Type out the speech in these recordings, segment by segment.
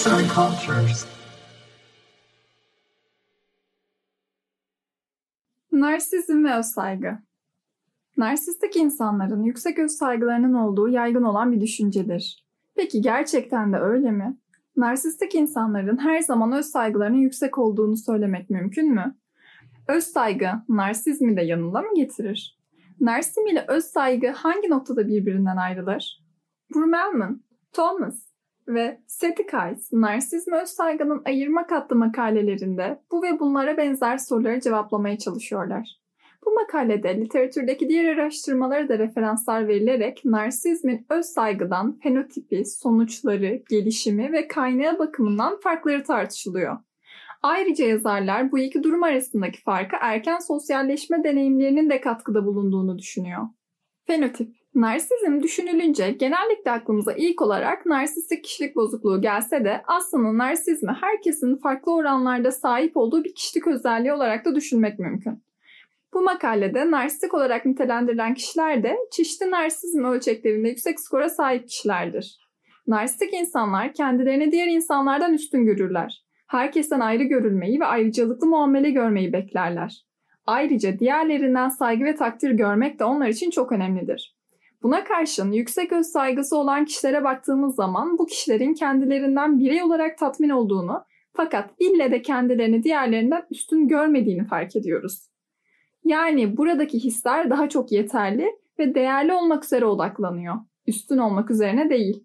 Arts and Cultures. Narsizm ve özsaygı. Narsistik insanların yüksek özsaygılarının olduğu yaygın olan bir düşüncedir. Peki gerçekten de öyle mi? Narsistik insanların her zaman öz saygılarının yüksek olduğunu söylemek mümkün mü? Öz saygı narsizmi de yanında mı getirir? Narsizm ile öz saygı hangi noktada birbirinden ayrılır? Brumelman, Thomas ve Seth Kais, narsizm öz saygının ayırmak adlı makalelerinde bu ve bunlara benzer soruları cevaplamaya çalışıyorlar. Bu makalede literatürdeki diğer araştırmalara da referanslar verilerek narsizmin öz saygıdan fenotipi, sonuçları, gelişimi ve kaynağı bakımından farkları tartışılıyor. Ayrıca yazarlar bu iki durum arasındaki farkı erken sosyalleşme deneyimlerinin de katkıda bulunduğunu düşünüyor. Fenotip Narsizm düşünülünce genellikle aklımıza ilk olarak narsistik kişilik bozukluğu gelse de aslında narsizmi herkesin farklı oranlarda sahip olduğu bir kişilik özelliği olarak da düşünmek mümkün. Bu makalede narsistik olarak nitelendirilen kişiler de çeşitli narsizm ölçeklerinde yüksek skora sahip kişilerdir. Narsistik insanlar kendilerini diğer insanlardan üstün görürler. Herkesten ayrı görülmeyi ve ayrıcalıklı muamele görmeyi beklerler. Ayrıca diğerlerinden saygı ve takdir görmek de onlar için çok önemlidir. Buna karşın yüksek öz saygısı olan kişilere baktığımız zaman bu kişilerin kendilerinden birey olarak tatmin olduğunu fakat ille de kendilerini diğerlerinden üstün görmediğini fark ediyoruz. Yani buradaki hisler daha çok yeterli ve değerli olmak üzere odaklanıyor. Üstün olmak üzerine değil.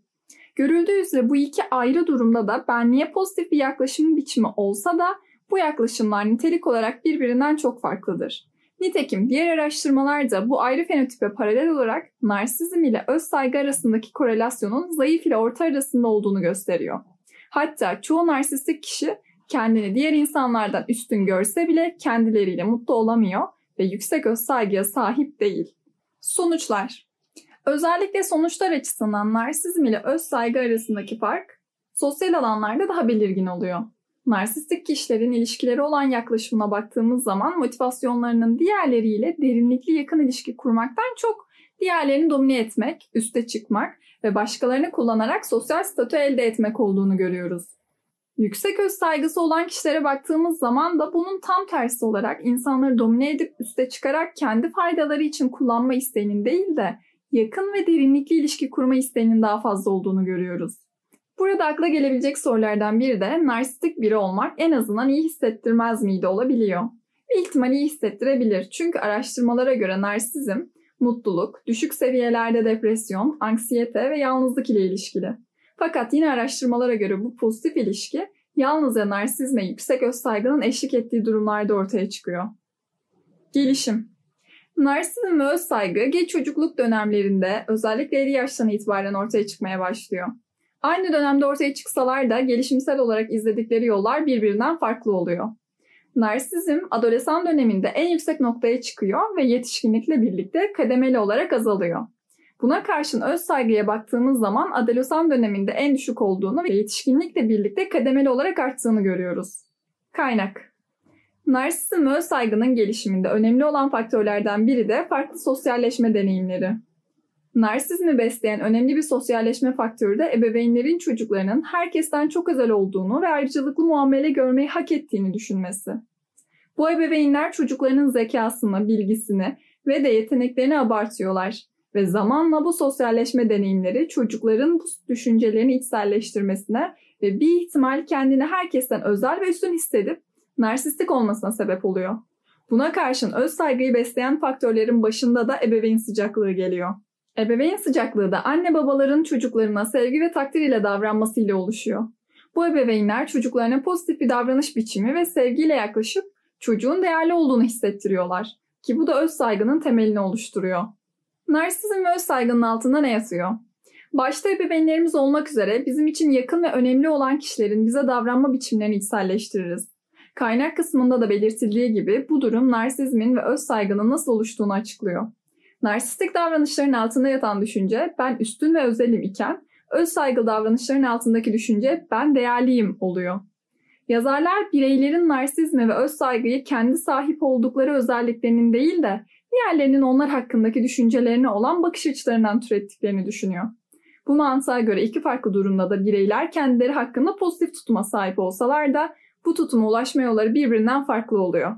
Görüldüğü üzere bu iki ayrı durumda da benliğe pozitif bir yaklaşım biçimi olsa da bu yaklaşımlar nitelik olarak birbirinden çok farklıdır. Nitekim diğer araştırmalar da bu ayrı fenotipe paralel olarak narsizm ile öz saygı arasındaki korelasyonun zayıf ile orta arasında olduğunu gösteriyor. Hatta çoğu narsistik kişi kendini diğer insanlardan üstün görse bile kendileriyle mutlu olamıyor ve yüksek öz saygıya sahip değil. Sonuçlar Özellikle sonuçlar açısından narsizm ile öz saygı arasındaki fark sosyal alanlarda daha belirgin oluyor. Narsistik kişilerin ilişkileri olan yaklaşımına baktığımız zaman motivasyonlarının diğerleriyle derinlikli yakın ilişki kurmaktan çok diğerlerini domine etmek, üste çıkmak ve başkalarını kullanarak sosyal statü elde etmek olduğunu görüyoruz. Yüksek öz saygısı olan kişilere baktığımız zaman da bunun tam tersi olarak insanları domine edip üste çıkarak kendi faydaları için kullanma isteğinin değil de yakın ve derinlikli ilişki kurma isteğinin daha fazla olduğunu görüyoruz. Burada akla gelebilecek sorulardan biri de narsistik biri olmak en azından iyi hissettirmez miydi olabiliyor. Bir ihtimal iyi hissettirebilir çünkü araştırmalara göre narsizm, mutluluk, düşük seviyelerde depresyon, anksiyete ve yalnızlık ile ilişkili. Fakat yine araştırmalara göre bu pozitif ilişki yalnızca narsizme yüksek özsaygının eşlik ettiği durumlarda ortaya çıkıyor. Gelişim Narsizm ve öz saygı geç çocukluk dönemlerinde özellikle 50 yaştan itibaren ortaya çıkmaya başlıyor. Aynı dönemde ortaya çıksalar da gelişimsel olarak izledikleri yollar birbirinden farklı oluyor. Narsizm adolesan döneminde en yüksek noktaya çıkıyor ve yetişkinlikle birlikte kademeli olarak azalıyor. Buna karşın öz saygıya baktığımız zaman adolesan döneminde en düşük olduğunu ve yetişkinlikle birlikte kademeli olarak arttığını görüyoruz. Kaynak Narsizm öz saygının gelişiminde önemli olan faktörlerden biri de farklı sosyalleşme deneyimleri. Narsizmi besleyen önemli bir sosyalleşme faktörü de ebeveynlerin çocuklarının herkesten çok özel olduğunu ve ayrıcalıklı muamele görmeyi hak ettiğini düşünmesi. Bu ebeveynler çocuklarının zekasını, bilgisini ve de yeteneklerini abartıyorlar ve zamanla bu sosyalleşme deneyimleri çocukların bu düşüncelerini içselleştirmesine ve bir ihtimal kendini herkesten özel ve üstün hissedip narsistik olmasına sebep oluyor. Buna karşın öz saygıyı besleyen faktörlerin başında da ebeveyn sıcaklığı geliyor. Ebeveyn sıcaklığı da anne babaların çocuklarına sevgi ve takdir ile davranmasıyla oluşuyor. Bu ebeveynler çocuklarına pozitif bir davranış biçimi ve sevgiyle yaklaşıp çocuğun değerli olduğunu hissettiriyorlar. Ki bu da öz saygının temelini oluşturuyor. Narsizm ve öz saygının altında ne yatıyor? Başta ebeveynlerimiz olmak üzere bizim için yakın ve önemli olan kişilerin bize davranma biçimlerini içselleştiririz. Kaynak kısmında da belirtildiği gibi bu durum narsizmin ve öz saygının nasıl oluştuğunu açıklıyor. Narsistik davranışların altında yatan düşünce ben üstün ve özelim iken öz saygı davranışların altındaki düşünce ben değerliyim oluyor. Yazarlar bireylerin narsizmi ve öz saygıyı kendi sahip oldukları özelliklerinin değil de diğerlerinin onlar hakkındaki düşüncelerine olan bakış açılarından türettiklerini düşünüyor. Bu mantığa göre iki farklı durumda da bireyler kendileri hakkında pozitif tutuma sahip olsalar da bu tutuma ulaşma yolları birbirinden farklı oluyor.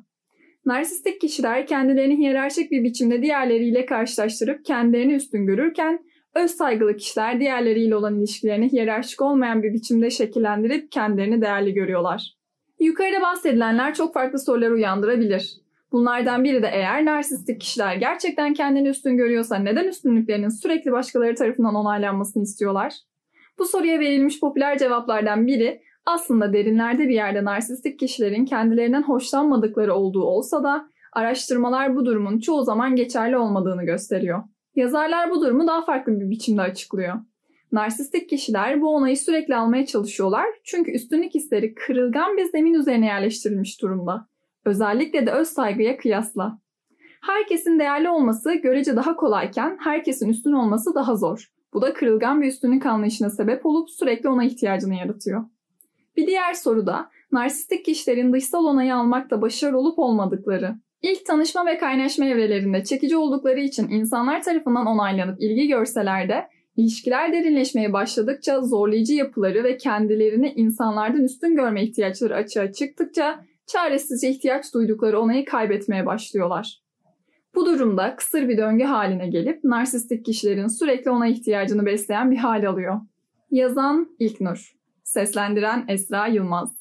Narsistik kişiler kendilerini hiyerarşik bir biçimde diğerleriyle karşılaştırıp kendilerini üstün görürken öz saygılı kişiler diğerleriyle olan ilişkilerini hiyerarşik olmayan bir biçimde şekillendirip kendilerini değerli görüyorlar. Yukarıda bahsedilenler çok farklı sorular uyandırabilir. Bunlardan biri de eğer narsistik kişiler gerçekten kendini üstün görüyorsa neden üstünlüklerinin sürekli başkaları tarafından onaylanmasını istiyorlar? Bu soruya verilmiş popüler cevaplardan biri aslında derinlerde bir yerde narsistik kişilerin kendilerinden hoşlanmadıkları olduğu olsa da araştırmalar bu durumun çoğu zaman geçerli olmadığını gösteriyor. Yazarlar bu durumu daha farklı bir biçimde açıklıyor. Narsistik kişiler bu onayı sürekli almaya çalışıyorlar çünkü üstünlük hisleri kırılgan bir zemin üzerine yerleştirilmiş durumda. Özellikle de öz saygıya kıyasla. Herkesin değerli olması görece daha kolayken herkesin üstün olması daha zor. Bu da kırılgan bir üstünlük anlayışına sebep olup sürekli ona ihtiyacını yaratıyor. Bir diğer soru da narsistik kişilerin dışsal onayı almakta başarılı olup olmadıkları. İlk tanışma ve kaynaşma evrelerinde çekici oldukları için insanlar tarafından onaylanıp ilgi görseler de ilişkiler derinleşmeye başladıkça zorlayıcı yapıları ve kendilerini insanlardan üstün görme ihtiyaçları açığa çıktıkça çaresizce ihtiyaç duydukları onayı kaybetmeye başlıyorlar. Bu durumda kısır bir döngü haline gelip narsistik kişilerin sürekli ona ihtiyacını besleyen bir hal alıyor. Yazan İlknur, seslendiren Esra Yılmaz.